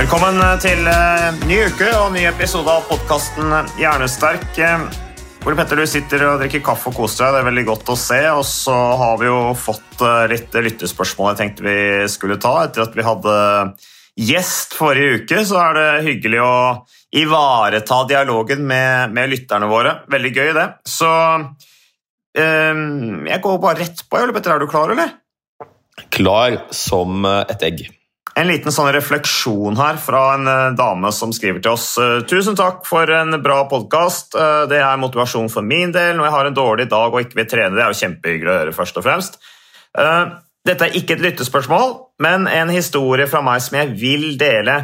Velkommen til eh, ny uke og ny episode av podkasten Hjernesterk. Eh, Ole Petter, du sitter og drikker kaffe og koser deg. Det er veldig godt å se. Og så har vi jo fått eh, litt lyttespørsmål jeg tenkte vi skulle ta. Etter at vi hadde gjest forrige uke, så er det hyggelig å ivareta dialogen med, med lytterne våre. Veldig gøy, det. Så um, jeg går bare rett på. Ole Petter, er du klar, eller? Klar som eh, et egg. En liten sånn refleksjon her fra en eh, dame som skriver til oss. Eh, Tusen takk for en bra podkast. Det er motivasjon for min del når jeg har en dårlig dag og ikke vil trene. Det er jo kjempehyggelig å høre, først og fremst. Eh, Dette er ikke et lyttespørsmål, men en historie fra meg som jeg vil dele.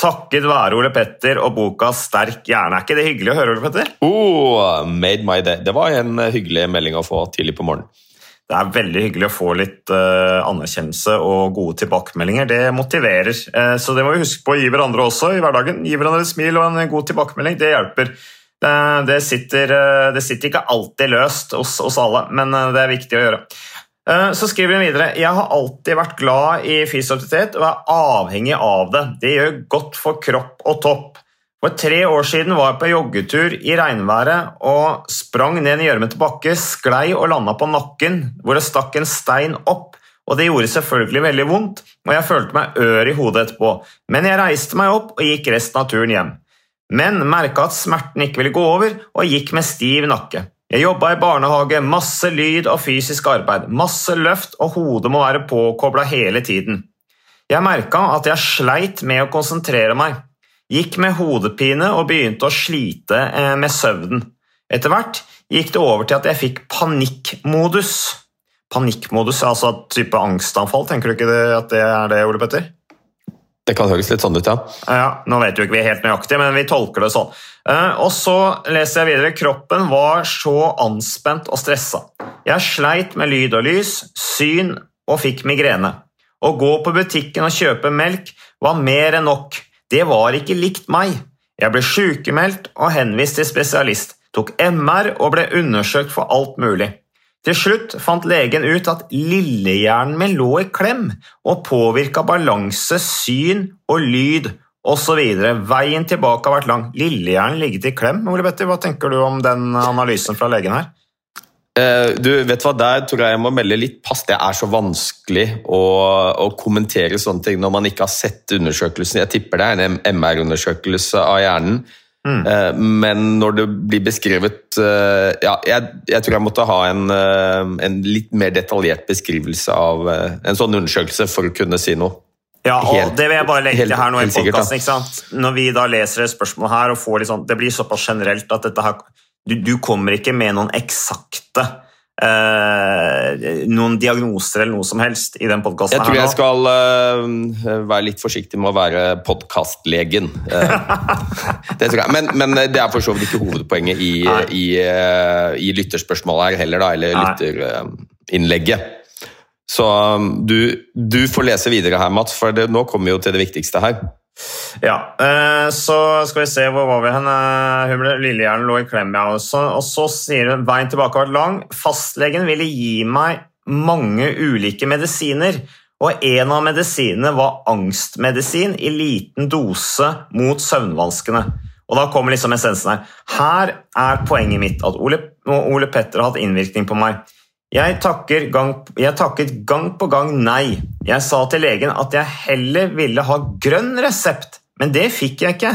Takket være Ole Petter og boka Sterk hjerne. Er ikke det hyggelig å høre, Ole Petter? Oh, made my day. Det var en eh, hyggelig melding å få tidlig på morgenen. Det er veldig hyggelig å få litt uh, anerkjennelse og gode tilbakemeldinger. Det motiverer. Uh, så det må vi huske på å gi hverandre også i hverdagen. Gi hverandre et smil og en god tilbakemelding. Det hjelper. Uh, det, sitter, eh, det sitter ikke alltid løst hos oss alle, men det er viktig å gjøre. Så skriver hun videre Jeg har alltid vært glad i fysioaktivitet og er avhengig av det. Det gjør godt for kropp og topp. For tre år siden var jeg på joggetur i regnværet og sprang ned en gjørmete bakke, sklei og landa på nakken, hvor det stakk en stein opp. Og Det gjorde selvfølgelig veldig vondt, og jeg følte meg ør i hodet etterpå. Men jeg reiste meg opp og gikk resten av turen hjem. Men merka at smerten ikke ville gå over, og gikk med stiv nakke. Jeg jobba i barnehage, masse lyd og fysisk arbeid, masse løft, og hodet må være påkobla hele tiden. Jeg merka at jeg sleit med å konsentrere meg. Gikk med hodepine og begynte å slite eh, med søvnen. Etter hvert gikk det over til at jeg fikk panikkmodus. Panikkmodus, altså type angstanfall, tenker du ikke det, at det er det, Ole Petter? Det kan høres litt sånn ut, ja. Ja, Nå vet jo ikke vi helt nøyaktig, men vi tolker det sånn. Eh, Og så leser jeg videre. Kroppen var så anspent og stressa. Jeg sleit med lyd og lys, syn og fikk migrene. Å gå på butikken og kjøpe melk var mer enn nok. Det var ikke likt meg. Jeg ble sykemeldt og henvist til spesialist, tok MR og ble undersøkt for alt mulig. Til slutt fant legen ut at lillehjernen min lå i klem og påvirka balanse, syn og lyd osv. Veien tilbake har vært lang. Lillehjernen ligget i klem. Ole Petter, hva tenker du om den analysen fra legen her? Eh, Du, vet hva, Der tror jeg jeg må melde litt pass. Det er så vanskelig å, å kommentere sånne ting når man ikke har sett undersøkelsen. Jeg tipper det er en MR-undersøkelse av hjernen. Mm. Men når det blir beskrevet eh, Ja, jeg, jeg tror jeg måtte ha en, eh, en litt mer detaljert beskrivelse av eh, en sånn undersøkelse for å kunne si noe. Ja, og Helt- det vil jeg bare legge til her nå i podkasten. Når vi da leser et spørsmål her og får litt sånn, det blir såpass generelt at dette her, du, du kommer ikke med noen eksakte eh, noen diagnoser eller noe som helst i den podcasten Jeg tror jeg skal eh, være litt forsiktig med å være podkastlegen. Eh, det tror jeg. Men, men det er for så vidt ikke hovedpoenget i, i, eh, i lytterspørsmålet her heller, da, eller lytterinnlegget. Så um, du, du får lese videre her, Mats, for det, nå kommer vi jo til det viktigste her. Ja, eh, så skal vi se, hvor var vi hen? Eh, Hun ble, Lillehjernen lå i klem, ja. Og så, og så sier hun veien tilbake har vært lang. Fastlegen ville gi meg mange ulike medisiner, og en av medisinene var angstmedisin i liten dose mot søvnvanskene. Og da kommer liksom essensen her. Her er poenget mitt at Ole, Ole Petter har hatt innvirkning på meg. Jeg, gang, jeg, takket gang på gang nei. Jeg sa til legen at jeg heller ville ha grønn resept, men det fikk jeg ikke.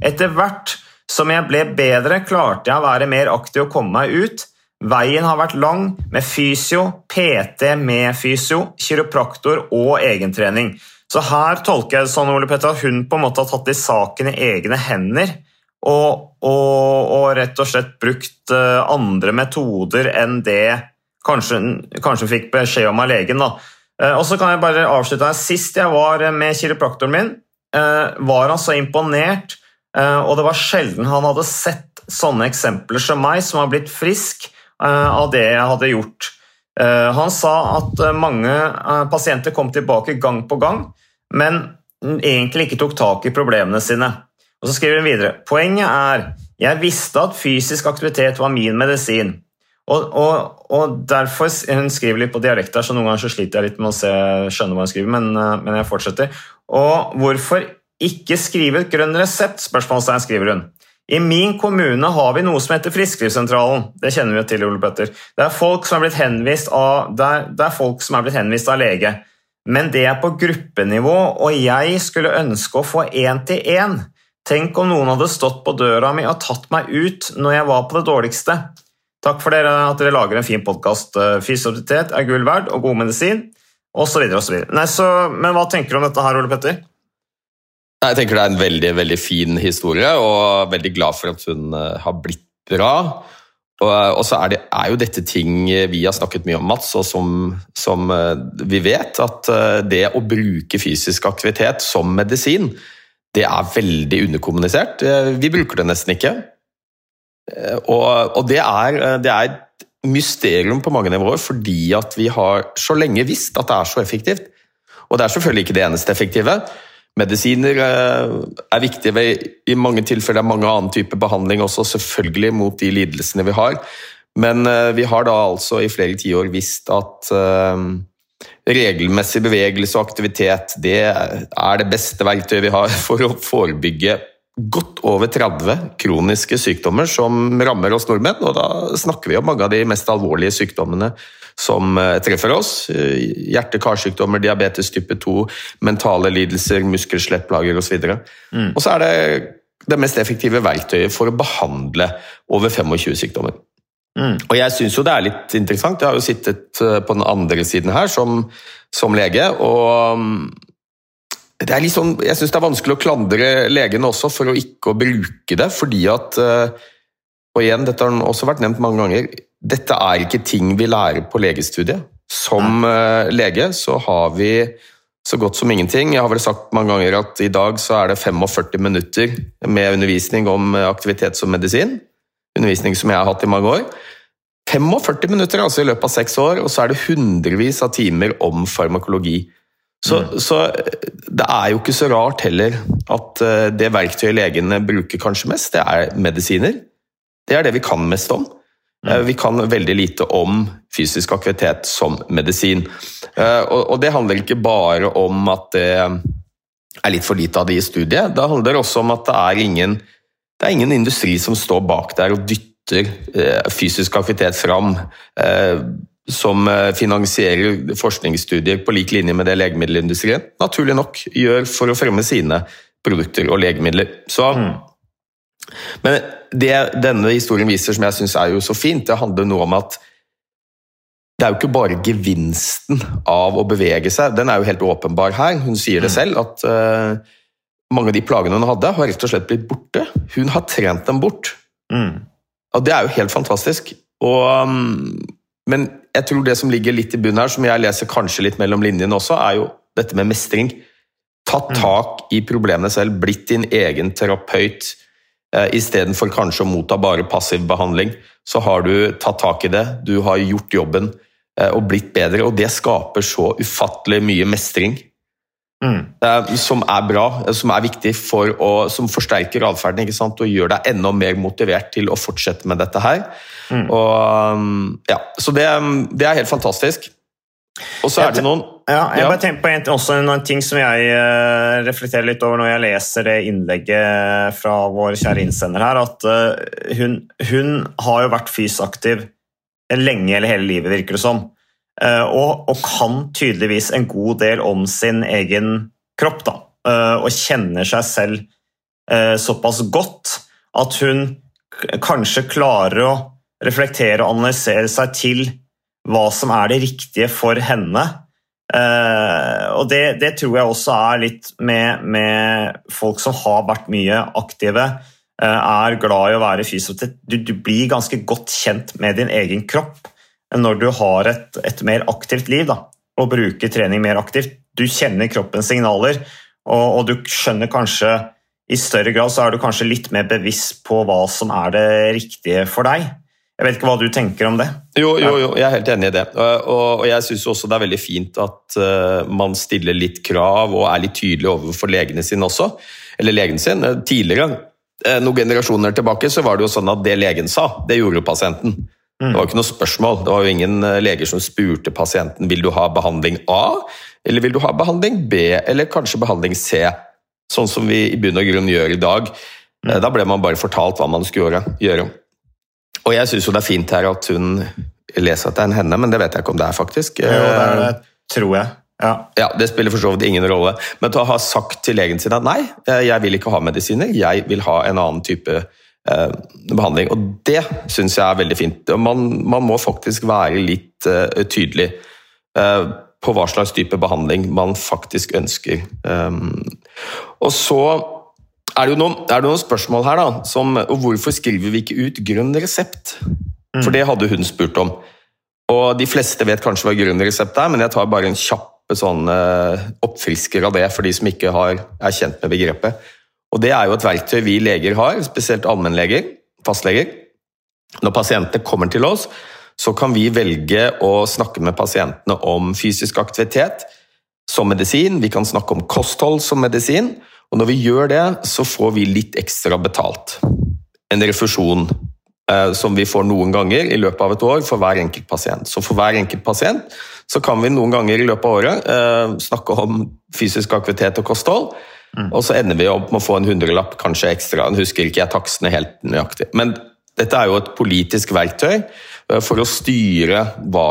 Etter hvert som jeg ble bedre, klarte jeg å være mer aktiv og komme meg ut. Veien har vært lang, med fysio, PT med fysio, kiropraktor og egentrening. Så her tolker jeg det sånn Ole Petter, at hun på en måte har tatt i saken i egne hender. Og, og, og rett og slett brukt eh, andre metoder enn det kanskje, kanskje fikk beskjed om av legen. Da. Eh, og så kan jeg bare avslutte her. Sist jeg var med kiropraktoren min, eh, var han så imponert, og det var sjelden han hadde sett sånne eksempler som meg, som har blitt frisk av det jeg hadde gjort. Han sa at mange pasienter kom tilbake gang på gang, men egentlig ikke tok tak i problemene sine. Og så skriver hun videre Poenget er jeg visste at fysisk aktivitet var min medisin. Og, og, og derfor, Hun skriver litt på dialekt så noen ganger så sliter jeg litt med å se, skjønne hva hun skriver, men, eh, men, jeg fortsetter. Og hvorfor ikke skrive et grønn resept? spørsmålstegn skriver hun. I min kommune har vi noe som heter Frisklivssentralen. Det kjenner vi til, Ole Petter. Det er folk som er blitt henvist av, det er, det er folk som er blitt henvist av lege. Men det er på gruppenivå, og jeg skulle ønske å få én-til-én. Tenk om noen hadde stått på døra mi og tatt meg ut når jeg var på det dårligste. Takk for dere, at dere lager en fin podkast. Eh, fysioterapeut er gull verd og god medisin, osv. Men hva tenker du om dette her, Ole Petter? Jeg tenker det er en veldig veldig fin historie, og veldig glad for at hun eh, har blitt bra. Og, så er, det, er, jo dette ting vi har snakket mye om, Mats, og som, som eh, vi vet, at det å bruke fysisk aktivitet som medisin, det er veldig underkommunisert. Eh, vi bruker det nesten ikke. Eh, og, og det, er, eh, det, er, et mysterium på mange nivåer, fordi at vi har så lenge visst at det er så effektivt. Og det er selvfølgelig ikke det eneste effektive. Medisiner er viktige i mange tilfeller. Er mange annen type behandling også, selvfølgelig mot de lidelsene vi har. Men vi har da altså i flere tiår visst at regelmessig bevegelse og aktivitet det er det beste verktøyet vi har for å forebygge godt over 30 kroniske sykdommer som rammer oss nordmenn. Og da snakker vi om mange av de mest alvorlige sykdommene som eh, treffer oss. Hjerte-karsykdommer, diabetes type 2, mentale lidelser, muskel-skjelettplager osv. Mm. og så er det det mest effektive verktøyet for å behandle over 25 sykdommer. Mm. Og jeg syns jo det er litt interessant. Jeg har jo sittet eh, på den andre siden her som, som lege, og mm, det er litt sånn, jeg syns det er vanskelig å klandre legene også for å ikke bruke det, fordi at eh, Og igjen, dette har også vært nevnt mange ganger. Dette er ikke ting vi lærer på legestudiet. Som uh, lege så har vi så godt som ingenting. Jeg har vel sagt mange ganger at i dag så er det 45 minutter med undervisning om aktivitet som medisin undervisning som jeg har hatt i mange år. 45 minutter altså i løpet av seks år, og så er det hundrevis av timer om farmakologi. Så, mm. så, det er jo ikke så rart heller at eh, det verktøyet legene bruker kanskje mest, det er medisiner. Det er det vi kan mest om. Mm. Eh, vi kan veldig lite om fysisk aktivitet som medisin. Eh, og det handler ikke bare om at det er litt for lite av det i studiet. Det handler også om at det er ingen det er ingen industri som står bak der og dytter eh, fysisk aktivitet fram. Som eh, finansierer forskningsstudier på lik linje med det legemiddelindustrien naturlig nok gjør for å fremme sine produkter og legemidler. Så, mm. Men det denne historien viser, som jeg syns er jo så fint, det handler noe om at det er jo ikke bare gevinsten av å bevege seg, den er jo helt åpenbar her. Hun sier det mm. selv, at uh, mange av de plagene hun hadde, har rett og slett blitt borte. Hun har trent dem bort. Mm. Og det er jo helt fantastisk. Og, um, men jeg tror det som ligger litt i bunnen her, som jeg leser kanskje litt mellom linjene også, er jo dette med mestring. Tatt mm. tak i problemene selv, blitt din egen terapeut. Eh, Istedenfor kanskje å motta bare passiv behandling, så har du tatt tak i det. Du har gjort jobben eh, og blitt bedre, og det skaper så ufattelig mye mestring Mm. Som er bra, som er viktig for å, som forsterker atferden og gjør deg enda mer motivert til å fortsette med dette her. Mm. Og, um, ja, så det, det, er helt fantastisk. Og så er det noen Ja, jeg bare tenker på en, også en, ting som jeg eh, reflekterer litt over når jeg leser det innlegget fra vår kjære innsender her, at eh, hun, hun har jo vært fysaktiv lenge eller hele livet, virker det som. Eh, og, og kan tydeligvis en god del om sin egen kropp, da. og kjenner seg selv såpass godt at hun kanskje klarer å reflektere og analysere seg til hva som er det riktige for henne. Eh, og det, det tror jeg også er litt med, med folk som har vært mye aktive, eh, er glad i å være fysioterapeut. Du, du blir ganske godt kjent med din egen kropp når du har et, et mer aktivt liv da, og bruker trening mer aktivt. Du kjenner kroppens signaler, og, og du skjønner kanskje i større grad så er du kanskje litt mer bevisst på hva som er det riktige for deg. Jeg vet ikke hva du tenker om det? Jo, jo, jo, jeg er helt enig i det. Og, jeg syns også det er veldig fint at eh, man stiller litt krav og er litt tydelig overfor legene sine også. Eller legen sin. Eh, Tidligere, eh, noen generasjoner tilbake, så var det jo sånn at det legen sa, det gjorde jo pasienten. Det var jo ikke noe spørsmål. Det var jo ingen leger som spurte pasienten vil du ha behandling A, eller vil du ha behandling B, eller kanskje behandling C. Sånn som vi i bunn og grunn gjør i dag. Eh, Da ble man bare fortalt hva man skulle gjøre. Og jeg syns jo det er fint her at hun leser at det er en henne, men det vet jeg ikke om det er, faktisk. Det er det, tror jeg. Ja. Ja, Det spiller for så vidt ingen rolle. Men til å ha sagt til legen sin at nei, eh, jeg vil ikke ha medisiner, jeg vil ha en annen type eh, behandling. Og det syns jeg er veldig fint. Man, man må faktisk være litt eh, tydelig eh, på hva slags type behandling man faktisk ønsker. Um, og så er det jo noen, er det noen spørsmål her, da. Som hvorfor skriver vi ikke ut grønn resept? For det hadde hun spurt om. Og de fleste vet kanskje hva grønn resept er, men jeg tar bare en kjapp sånn, eh, oppfrisker av det for de som ikke har, er kjent med begrepet. Og Det er jo et verktøy vi leger har, spesielt allmennleger, fastleger. Når pasientene kommer til oss, så kan vi velge å snakke med pasientene om fysisk aktivitet som medisin. Vi kan snakke om kosthold som medisin. Og når vi gjør det, så får vi litt ekstra betalt. En refusjon eh, som vi får noen ganger i løpet av et år for hver enkelt pasient. Så for hver enkelt pasient så kan vi noen ganger i løpet av året eh, snakke om fysisk aktivitet og kosthold. Og så ender vi opp med å få en hundrelapp, kanskje ekstra. Jeg husker ikke jeg takstene helt nøyaktig. Men dette er jo et politisk verktøy eh, for å styre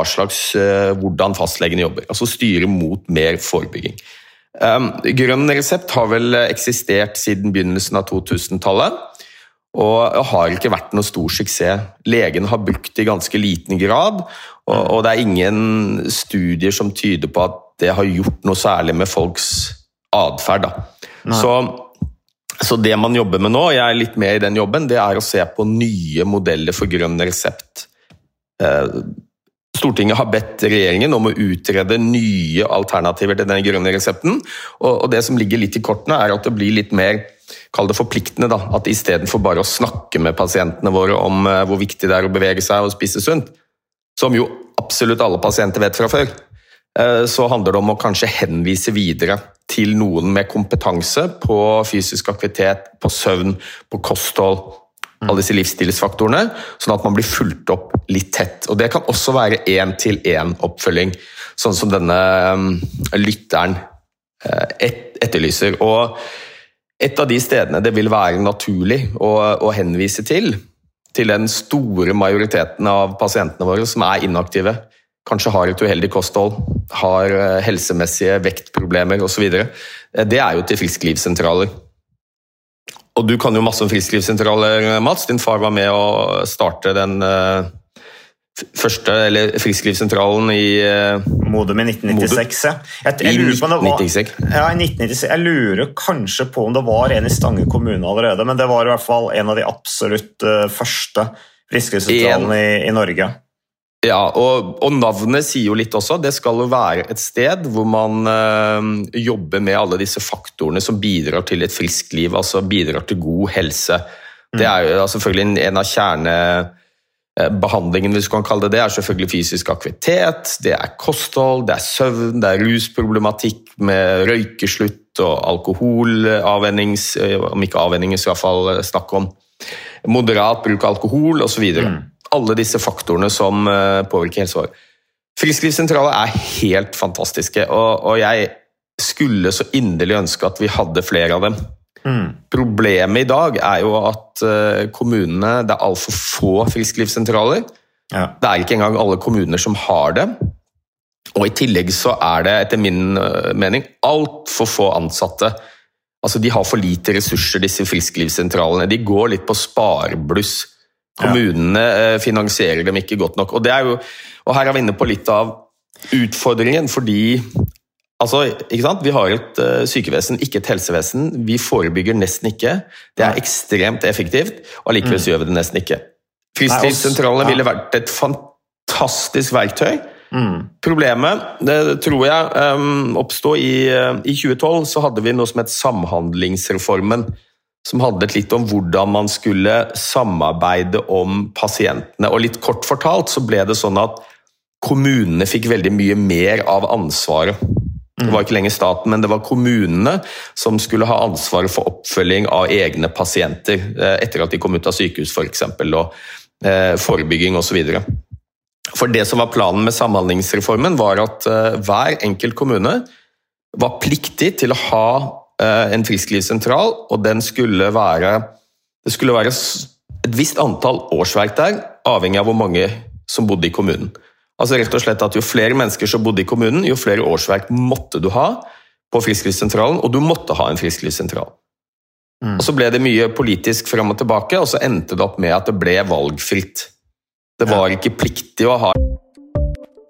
slags, eh, hvordan fastlegene jobber. Altså styre mot mer forebygging. Um, Grønn resept har vel eksistert siden begynnelsen av 2000-tallet. Og har ikke vært noe stor suksess. Legene har brukt det i ganske liten grad, og, og det er ingen studier som tyder på at det har gjort noe særlig med folks atferd. Så, så det man jobber med nå, og jeg er litt med i den jobben, det er å se på nye modeller for grønn resept. Stortinget har bedt regjeringen om å utrede nye alternativer til den grønne resepten. Og, og det som ligger litt i kortene, er at det blir litt mer kall det forpliktende. da, At istedenfor bare å snakke med pasientene våre om eh, hvor viktig det er å bevege seg og spise sunt, som jo absolutt alle pasienter vet fra før, eh, så handler det om å kanskje henvise videre til noen med kompetanse på fysisk aktivitet, på søvn, på kosthold, alle disse livsstilsfaktorene, sånn at man blir fulgt opp litt tett. Og Det kan også være én-til-én-oppfølging, sånn som denne um, lytteren eh, et, etterlyser. Og et av de stedene det vil være naturlig å, å henvise til, til den store majoriteten av pasientene våre som er inaktive, kanskje har et uheldig kosthold, har eh, helsemessige vektproblemer osv., det er jo til frisklivssentraler. Og du kan jo masse om frisklivssentraler, Mats. Din far var med å starte den eh, første, eller frisklivssentralen i eh, Modum i 1996, ja. Jeg, jeg, lurer på om det var, ja, i 1996. Jeg lurer kanskje på om det var en i Stange kommune allerede, men det var i hvert fall en av de absolutt eh, første frisklivssentralene i, i Norge. Ja, og, og navnet sier jo litt også. Det skal jo være et sted hvor man øh, jobber med alle disse faktorene som bidrar til et friskt liv, altså bidrar til god helse. Det er jo selvfølgelig en, en av kjernebehandlingene, hvis du kan kalle det det, er selvfølgelig fysisk aktivitet, det er kosthold, det er søvn, det er rusproblematikk med røykeslutt og alkoholavvennings, om ikke avvenning, så iallfall snakk om moderat bruk av alkohol osv. Alle disse faktorene som eh, påvirker helsa vår. Frisklivssentraler er helt fantastiske, og, og, jeg skulle så inderlig ønske at vi hadde flere av dem. Mm. Problemet i dag er jo at uh, kommunene Det er altfor få frisklivssentraler. Ja. Det er ikke engang alle kommuner som har det. Og I tillegg så er det etter min uh, mening altfor få ansatte. Altså De har for lite ressurser, disse frisklivssentralene. De går litt på sparebluss. Kommunene ja. finansierer dem ikke godt nok. Og, det er jo, og her er vi inne på litt av utfordringen, fordi altså? Vi har et uh, sykevesen, ikke et helsevesen. Vi forebygger nesten ikke. Det er ekstremt effektivt, og allikevel mm. gjør vi det nesten ikke. Frisklivssentralene ja. ville vært et fantastisk verktøy. Mm. Problemet det tror jeg oppsto oppstod i, uh, i 2012. Så hadde vi noe som het Samhandlingsreformen som handlet litt om hvordan man skulle samarbeide om pasientene. Og litt kort fortalt så ble det sånn at kommunene fikk veldig mye mer av ansvaret. Det var ikke lenger staten, men det var kommunene som skulle ha ansvaret for oppfølging av egne pasienter eh, etter at de kom ut av sykehus f.eks. For og eh, forebygging osv. For det som var planen med Samhandlingsreformen, var at eh, hver enkelt kommune var pliktig til å ha en frisklivssentral, og den skulle være Det skulle være et visst antall årsverk der, avhengig av hvor mange som bodde i kommunen. Altså rett og slett at Jo flere mennesker som bodde i kommunen, jo flere årsverk måtte du ha på frisklivssentralen, og du måtte ha en frisklivssentral. Mm. Og Så ble det mye politisk fram og tilbake, og så endte det opp med at det ble valgfritt. Det var ikke pliktig å ha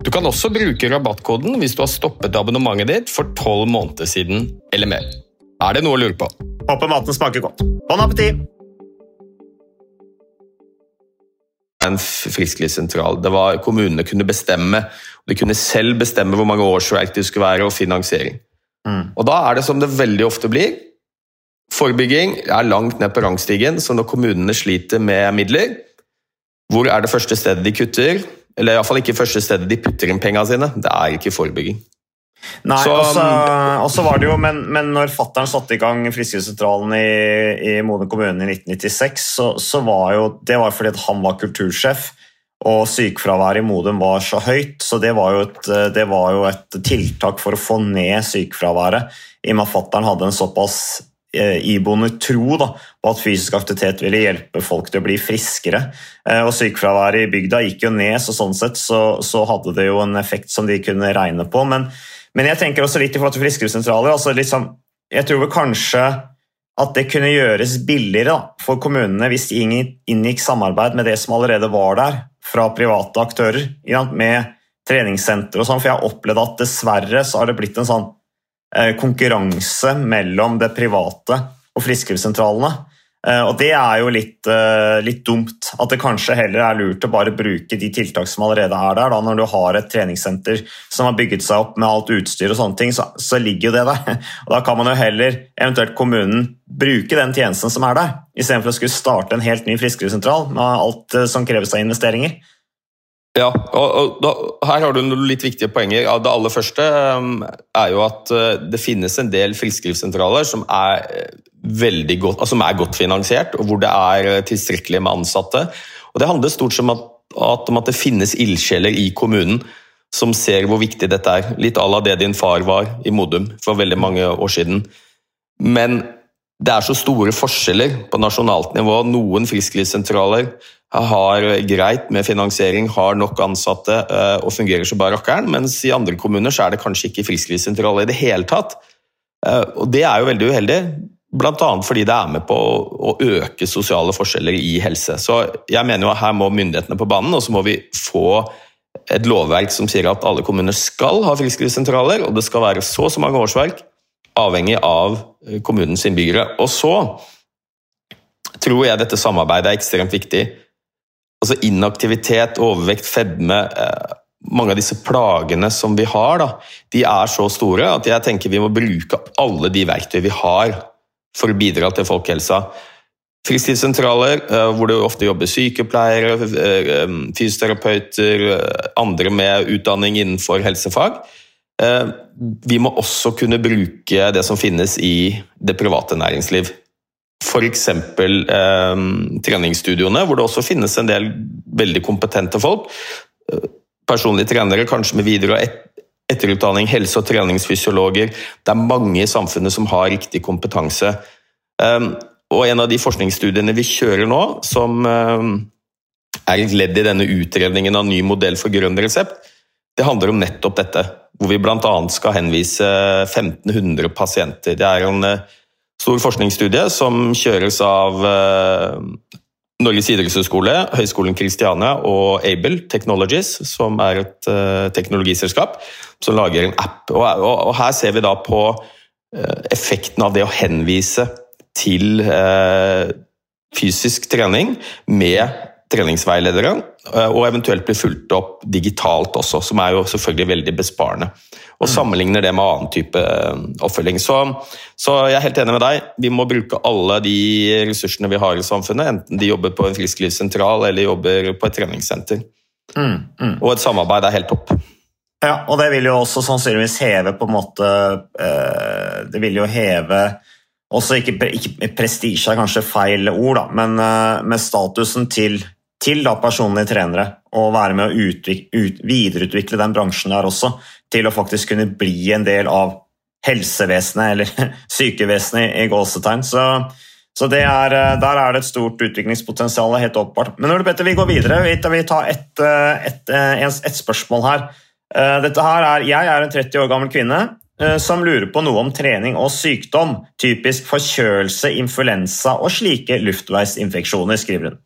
Du kan også bruke rabattkoden hvis du har stoppet abonnementet ditt for tolv måneder siden eller mer. Er det noe å lure på? Håper maten smaker godt. Bon appétit! en frisklivssentral. Det var, kommunene kunne bestemme. De kunne selv bestemme hvor mange årsverk det skulle være, og finansiering. Mm. Og da er det som det veldig ofte blir. Forebygging er langt ned på rangstigen, så når kommunene sliter med midler, hvor er det første stedet de kutter? Eller iallfall ikke første stedet de putter inn pengene sine. Det er ikke forebygging. Nei, og så var det jo, men, men når fattern satte i gang Friskesentralen i, i Modum kommune i 1996, så, så, var jo det var fordi han var kultursjef. Og sykefraværet i Modum var så høyt, så det var, et, det var, jo et, tiltak for å få ned sykefraværet. I og med at fattern hadde en såpass iboende tro da, på at fysisk aktivitet ville hjelpe folk til å bli friskere. Eh, og Sykefraværet i bygda gikk jo ned, så sånn sett så, så hadde det jo en effekt som de kunne regne på. Men, men jeg tenker også litt i forhold til frisklivssentraler. Altså liksom, jeg tror vel kanskje at det kunne gjøres billigere da, for kommunene hvis de inngikk samarbeid med det som allerede var der, fra private aktører med treningssenter og sånn. For jeg har opplevd at dessverre så har det blitt en sånn eh, konkurranse mellom det private og frisklivssentralene. Eh, og det er jo litt, eh, litt, dumt. At det kanskje heller er lurt å bare bruke de tiltak som allerede er der. Da, når du har et treningssenter som har bygget seg opp med alt utstyr, og sånne ting, så, så ligger jo det der. Og Da kan man jo heller, eventuelt kommunen, bruke den tjenesten som er der, istedenfor å skulle starte en helt ny frisklivssentral med alt eh, som kreves av investeringer. Ja, og, og da, her har du noen litt viktige poenger. Det aller første um, er jo at uh, det finnes en del frisklivssentraler som er, veldig godt, altså, som er godt finansiert, og hvor det er tilstrekkelig med ansatte. Og Det handler stort sett om at, at, om at det finnes ildsjeler i kommunen som ser hvor viktig dette er. Litt à la det din far var i Modum for veldig mange år siden. Men det er så store forskjeller på nasjonalt nivå. Noen frisklivssentraler har greit med finansiering, har nok ansatte eh, og fungerer så bare rakkeren, mens i andre kommuner så er det kanskje ikke frisklivssentraler i det hele tatt. Eh, og Det er jo veldig uheldig, bl.a. fordi det er med på å øke sosiale forskjeller i helse. Så jeg mener jo at her må myndighetene på banen, og så må vi få et lovverk som sier at alle kommuner skal ha frisklivssentraler, og det skal være så og så mange årsverk, avhengig av eh, kommunens innbyggere. Og så tror jeg dette samarbeidet er ekstremt viktig. Altså Inaktivitet, overvekt, fedme eh, Mange av disse plagene som vi har, da, de er så store at jeg tenker vi må bruke alle de verktøy vi har for å bidra til folkehelsa. Frisklivssentraler, eh, hvor det ofte jobber sykepleiere, fysioterapeuter, andre med utdanning innenfor helsefag. Eh, vi må også kunne bruke det som finnes i det private næringsliv. F.eks. Eh, treningsstudioene, hvor det også finnes en del veldig kompetente folk. Eh, personlige trenere, kanskje med videre- og etterutdanning, helse- og treningsfysiologer. Det er mange i samfunnet som har riktig kompetanse. Eh, og en av de forskningsstudiene vi kjører nå, som er et ledd i denne utredningen av ny modell for grønn resept, det handler om nettopp dette hvor vi bl.a. skal henvise 1500 pasienter. Det er en eh, stor forskningsstudie som kjøres av eh, Norges idrettshøgskole, Høgskolen Kristiania og Able Technologies, som er et eh, teknologiselskap som lager en app. Og, her ser vi da på effekten av det å henvise til fysisk trening med treningsveiledere, eh, og eventuelt bli fulgt opp digitalt også, som er jo selvfølgelig veldig besparende. Og mm. sammenligner det med annen type eh, oppfølging. Så, så, jeg er helt enig med deg. Vi må bruke alle de ressursene vi har i samfunnet, enten de jobber på en frisklivssentral eller jobber på et treningssenter. Mm, mm. Og et samarbeid er helt topp. Ja, og det vil jo også sannsynligvis heve på en måte eh, Det vil jo heve også ikke, ikke prestisje er kanskje feil ord, da, men med statusen til til da personlige trenere og være med å utvikle, ut, videreutvikle den bransjen der også, til å faktisk kunne bli en del av helsevesenet, eller sykevesenet i gåsetegn. Så, så er, eh, der er det et stort utviklingspotensial, helt åpenbart. Men du, Petter, vi går videre. Vi tar et, eh, et, eh, et, spørsmål her. Dette her er, Jeg er en 30 år gammel kvinne som lurer på noe om trening og sykdom, typisk forkjølelse, influensa og slike luftveisinfeksjoner, skriver hun.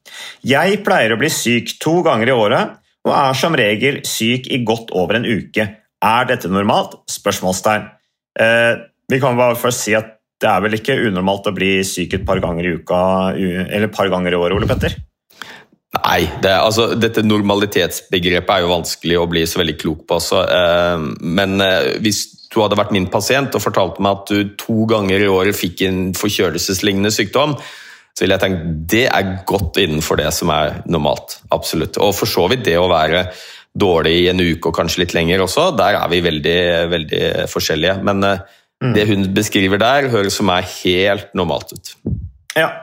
Jeg pleier å bli syk to ganger i året, og er som regel syk i godt over en uke. Er dette normalt? Spørsmålstegn. Eh, vi kan bare først si at det er vel ikke unormalt å bli syk et par ganger i uka, eller et par ganger i året, Ole Petter? Nei, det, altså, dette normalitetsbegrepet er jo vanskelig å bli så veldig klok på. Så, eh, men eh, hvis du hadde vært min pasient og fortalte meg at du to ganger i året fikk en forkjølelseslignende sykdom, så ville jeg tenkt det er godt innenfor det som er normalt. Absolutt. Og for så vidt det å være dårlig i en uke og kanskje litt lenger også, der er vi veldig, veldig forskjellige. Men mm. det hun beskriver der, høres for meg helt normalt ut. Ja, eh,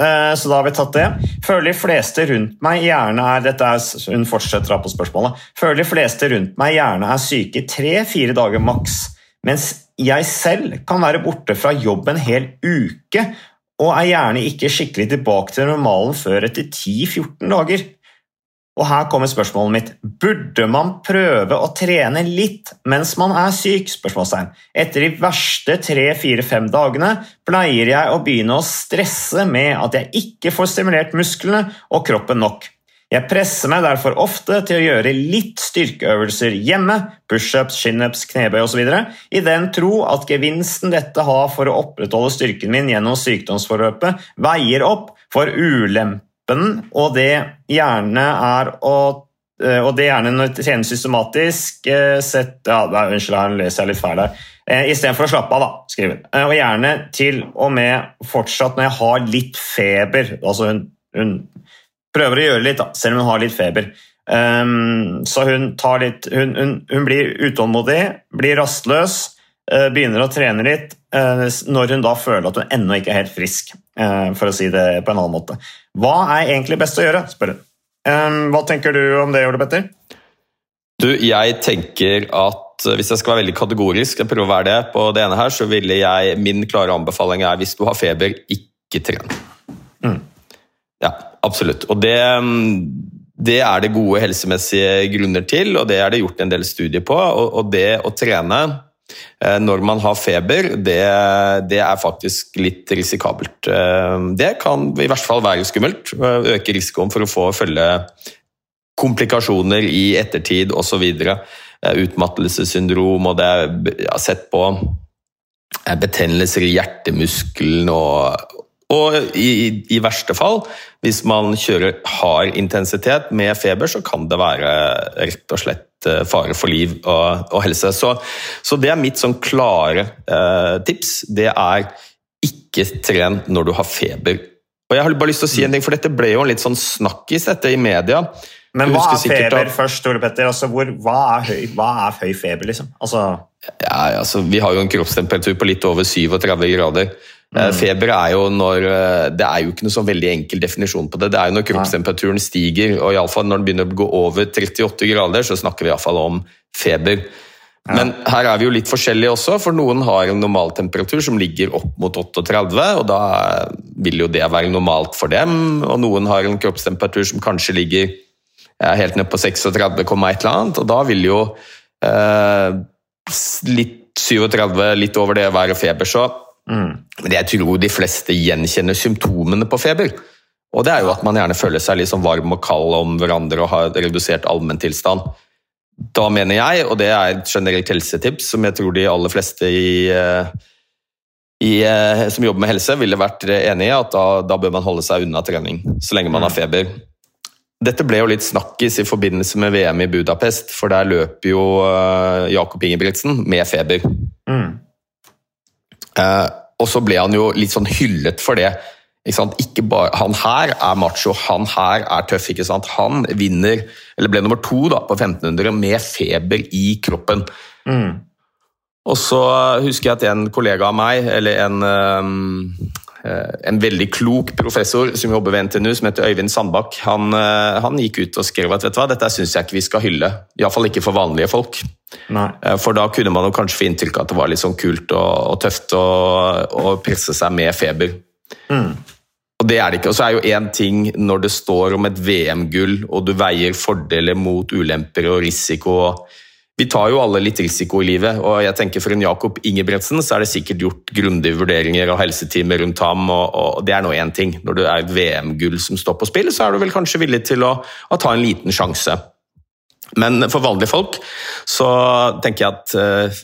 så da har vi tatt det. Føler de fleste rundt meg gjerne er Dette er, Hun fortsetter på spørsmålet. Føler de fleste rundt meg gjerne er syke tre-fire dager maks, mens jeg selv kan være borte fra jobb en hel uke og er gjerne ikke skikkelig tilbake til normalen før etter 10-14 dager. Og her kommer spørsmålet mitt. Burde man prøve å trene litt mens man er syk? Spørsmålstegn. Etter de verste 3-4-5 dagene pleier jeg å begynne å stresse med at jeg ikke får stimulert musklene og kroppen nok. Jeg presser meg derfor ofte til å gjøre litt styrkeøvelser hjemme, pushups, shinups, knebøy osv., i den tro at gevinsten dette har for å opprettholde styrken min gjennom sykdomsforløpet, veier opp for ulempen, og det gjerne er å eh, og det gjerne når det trenes systematisk eh, sett, ja, Unnskyld, her leser jeg litt feil her. Eh, Istedenfor å slappe av, da, skriver hun. Og gjerne til og med fortsatt når jeg har litt feber. altså hun, hun prøver å gjøre litt, da, selv om hun har litt feber. Um, så hun, litt, hun, hun, blir utålmodig, blir rastløs, begynner å trene litt uh, når hun da føler at hun ennå ikke er helt frisk, uh, for å si det på en annen måte. Hva er egentlig best å gjøre, spør hun. Um, hva tenker du om det, Ole Petter? Du, jeg tenker at hvis jeg skal være veldig kategorisk, jeg prøver å være det på det ene her, så ville jeg Min klare anbefaling er hvis du har feber, ikke tren. Mm. Ja, absolutt. Og det, det, er det gode helsemessige grunner til, og det er det gjort en del studier på. Og, og det å trene eh, når man har feber, det, det, er faktisk litt risikabelt. Eh, det kan i hvert fall være skummelt. Eh, øke risikoen for å få følge komplikasjoner i ettertid osv. Utmattelsessyndrom, og det er sett på betennelser i hjertemuskelen og, og i, i, verste fall, hvis man kjører hard intensitet med feber, så kan det være rett og slett eh, fare for liv og, og helse. Så, så, det er mitt sånn klare eh, tips. Det er ikke tren når du har feber. Og jeg har bare lyst til å si en ting, for Dette ble jo en litt sånn snakkis dette i media. Men hva er feber at... først, Ole Petter? Altså, hvor, hva, er høy, hva, er høy, feber, liksom? Altså... Ja, altså, vi har jo en kroppstemperatur på litt over 37 grader. Eh, mm. Feber er jo når eh, Det er jo ikke noe sånn veldig enkel definisjon på det. Det er jo når kroppstemperaturen stiger, og i fall når den begynner å gå over 38 grader, så snakker vi iallfall om feber. Ja. Men her er vi jo litt forskjellige også, for noen har en normaltemperatur som ligger opp mot 38, og da vil jo det være normalt for dem. Og noen har en kroppstemperatur som kanskje ligger helt ned på 36, et eller annet, og da vil jo eh, litt 37, litt over det være feber. Så Mm. Men jeg tror de fleste gjenkjenner symptomene på feber. Og det er jo at man gjerne føler seg litt sånn varm og kald om hverandre og har redusert allmenntilstand. Da mener jeg, og det er et generelt helsetips som jeg tror de aller fleste i, eh, i, eh, som jobber med helse, ville vært enig i, at da, da, bør man holde seg unna trening så lenge man har feber. Dette ble jo litt snakkis i forbindelse med VM i Budapest, for der løper jo eh, Jakob Ingebrigtsen med feber. Mm. Uh, og så ble han jo litt sånn hyllet for det. Ikke Bare, han her er macho, han her er tøff. ikke sant? Han vinner, eller ble nummer to da, på 1500 med feber i kroppen. Mm. Og så husker jeg at en kollega av meg, eller en, um, en veldig klok professor som jobber ved NTNU, som heter Øyvind Sandbakk, han, han gikk ut og skrev at vet du hva, dette syns jeg ikke vi skal hylle. Iallfall ikke for vanlige folk. Nei. Eh, for da kunne man jo kanskje få inntrykk av at det var litt sånn kult og, og tøft å presse seg med feber. Mm. Og det er det ikke. Og så er jo én ting når det står om et VM-gull, og du veier fordeler mot ulemper og risiko. Vi tar jo alle litt risiko i livet, og jeg tenker for en Jakob Ingebretsen så er det sikkert gjort grundige vurderinger av helseteamet rundt ham, og, og det er nå én ting. Når det er et VM-gull som står på spill, så er du vel kanskje villig til å, å ta en liten sjanse. Men for vanlige folk så tenker jeg at uh,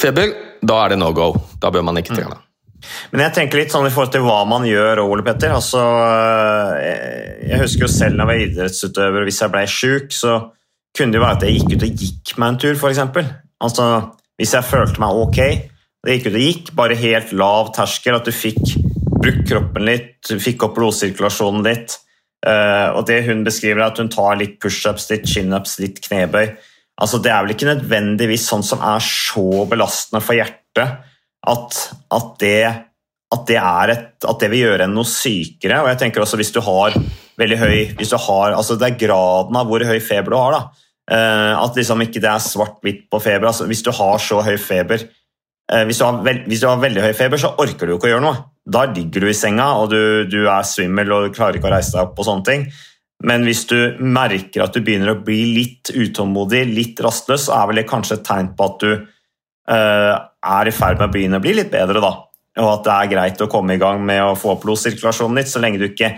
feber, da er det no go. Da bør man ikke trene. Men jeg tenker litt sånn i forhold til hva man gjør, Ole Petter. Altså, eh, jeg husker jo selv da jeg var idrettsutøver, og hvis jeg ble sjuk, så kunne det jo være at jeg gikk ut og gikk meg en tur, f.eks. Altså, hvis jeg følte meg ok, det gikk ut og gikk, bare helt lav terskel, at du fikk brukt kroppen litt, du fikk opp blodsirkulasjonen litt. Eh, og det hun beskriver, er at hun tar litt pushups, litt chinups, litt knebøy. Altså, det er vel ikke nødvendigvis sånn som er så belastende for hjertet at, at, det, at, det, et, at det vil gjøre en noe sykere. Og jeg tenker også hvis du har veldig høy hvis du har, altså Det er graden av hvor høy feber du har. da. Uh, at liksom ikke det er svart-hvitt på feber. altså Hvis du har så høy feber uh, hvis, du har hvis, du har veldig høy feber, så orker du ikke å gjøre noe. Da ligger du i senga, og du, du er svimmel og klarer ikke å reise deg opp. og sånne ting. Men hvis du merker at du begynner å bli litt utålmodig, litt rastløs, så er vel det kanskje et tegn på at du uh, er i ferd med å begynne å bli litt bedre. da. Og at det er greit å komme i gang med å få opp blodsirkulasjonen litt, så lenge du ikke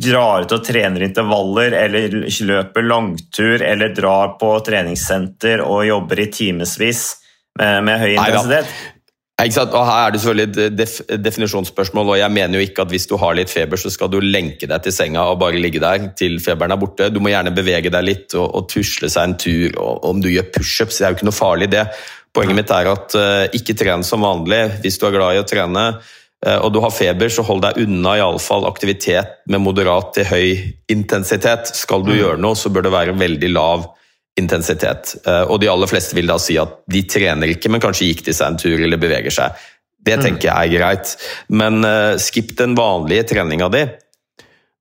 drar ut og trener intervaller eller løper langtur eller drar på treningssenter og jobber i timevis med, med høy intensitet. Og Her er det selvfølgelig et def definisjonsspørsmål, og jeg mener jo ikke at hvis du har litt feber, så skal du lenke deg til senga og bare ligge der til feberen er borte. Du må gjerne bevege deg litt og, og tusle seg en tur. og Om du gjør pushups, det er jo ikke noe farlig, det. Poenget mitt er at uh, ikke tren som vanlig hvis du er glad i å trene. Uh, og du har feber, så hold deg unna i alle fall aktivitet med moderat til høy intensitet. Skal du mm. gjøre noe, så bør det være veldig lav intensitet. Eh, og de aller fleste vil da si at de trener ikke, men kanskje gikk de seg en tur eller beveger seg. Det mm. tenker jeg er greit. Men skip skipp den vanlige treninga di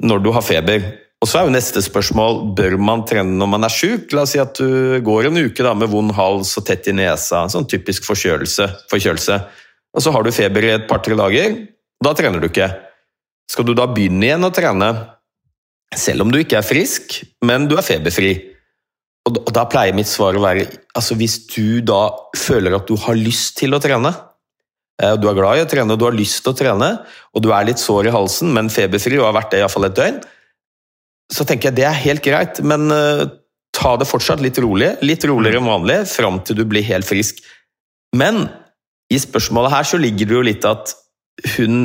når du har feber. Og så er jo neste spørsmål bør man trene når man er sjuk. La oss si at du går en uke da, med vond hals og tett i nesa, sånn typisk forkjølelse. forkjølelse. Og så har du feber i et par-tre dager. Da trener du ikke. Skal du da begynne igjen å trene, selv om du ikke er frisk, men du er feberfri? Og da pleier mitt svar å være altså hvis du da føler at du har lyst til å trene, og du er glad i å trene og du har lyst til å trene, og du er litt sår i halsen, men feberfri og har vært det iallfall et døgn, så tenker jeg det er helt greit, men uh, ta det fortsatt litt rolig, litt roligere enn vanlig, fram til du blir helt frisk. Men i spørsmålet her så ligger det jo litt at hun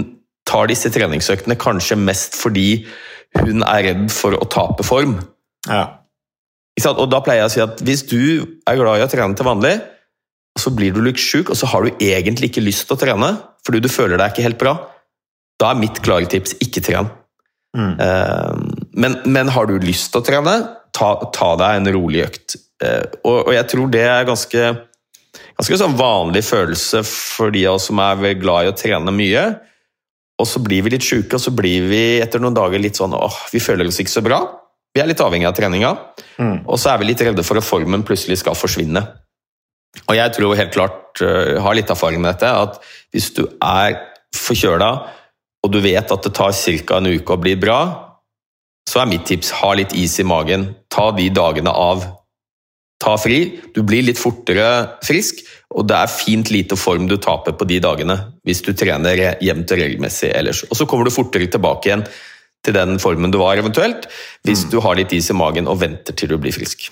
tar disse treningsøktene kanskje mest fordi hun er redd for å tape form. Ja. Og da pleier jeg å si at hvis du er glad i å trene til vanlig, så blir du litt sjuk, og så har du egentlig ikke lyst til å trene fordi du føler deg ikke helt bra, da er mitt klare tips ikke tren. Mm. Uh, men, men, har du lyst til å trene, ta, ta deg en rolig økt. Uh, og, og, jeg tror det er ganske, ganske sånn vanlig følelse for de av oss som er glad i å trene mye. Og så blir vi litt sjuke, og så blir vi etter noen dager litt sånn åh, vi føler oss ikke så bra. Vi er litt avhengig av treninga, mm. og så er vi litt redde for at formen plutselig skal forsvinne. Og jeg tror helt klart, uh, har litt erfaring med dette, at hvis du er forkjøla, og du vet at det tar ca. en uke å bli bra, så er mitt tips ha litt is i magen. Ta de dagene av. Ta fri. Du blir litt fortere frisk, og det er fint lite form du taper på de dagene hvis du trener jevnt og regelmessig ellers. Og så kommer du fortere tilbake igjen til den formen du var, eventuelt, hvis mm. du har litt is i magen og venter til du blir frisk.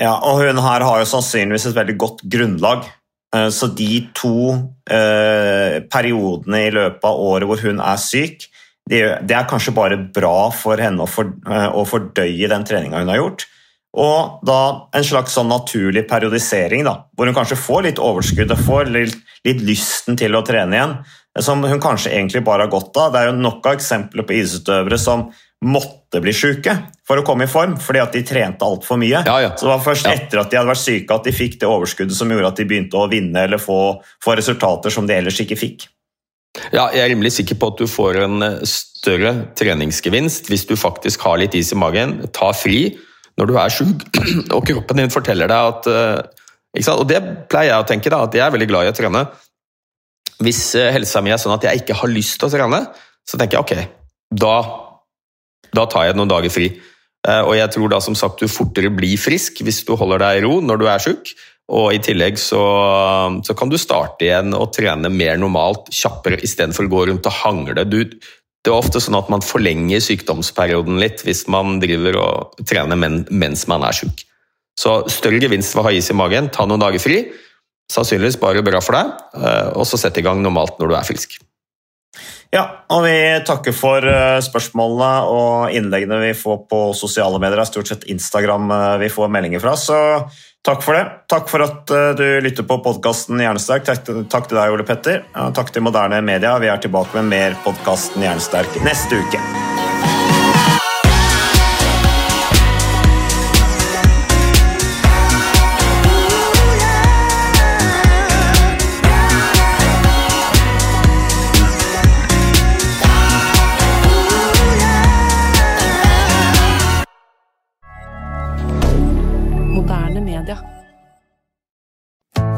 Ja, og hun her har jo sannsynligvis et veldig godt grunnlag. Eh, så de to eh, periodene i løpet av året hvor hun er syk, det, er kanskje bare bra for henne å, for, eh, å fordøye den treninga hun har gjort. Og da en slags sånn naturlig periodisering, da, hvor hun kanskje får litt overskudd og får litt, litt lysten til å trene igjen som hun kanskje egentlig bare har godt av. Det er jo nok av eksempler på idrettsutøvere som måtte bli syke for å komme i form, fordi at de trente altfor mye. Ja, ja. Så det var først ja. etter at de hadde vært syke at de fikk det overskuddet som gjorde at de begynte å vinne eller få, få resultater som de ellers ikke fikk. Ja, jeg er rimelig sikker på at du får en eh, større treningsgevinst hvis du faktisk har litt is i magen, ta fri når du er sjuk, og kroppen din forteller deg at eh, Og det pleier jeg å tenke, da, at jeg er veldig glad i å trene. Hvis eh, helsa mi er sånn at jeg ikke har lyst til å trene, så tenker jeg ok, da, da tar jeg noen dager fri. Eh, og jeg tror da som sagt du fortere blir frisk hvis du holder deg i ro når du er sjuk. Og i tillegg så, så, kan du starte igjen og trene mer normalt, kjappere, istedenfor å gå rundt og hangle. Du, det er ofte sånn at man forlenger sykdomsperioden litt hvis man driver og trener men, mens man er sjuk. Så større gevinst ved å ha is i magen, ta noen dager fri, sannsynligvis bare bra for deg, eh, og så sett i gang normalt når du er frisk. Ja, og vi takker for eh, spørsmålene og innleggene vi får på sosiale medier. Det er stort sett Instagram eh, vi får meldinger fra, så takk for det. Takk for at du lytter på podkasten Hjernesterk. Takk til deg, Ole Petter. Takk til Moderne Media. Vi er tilbake med mer podkasten Hjernesterk neste uke.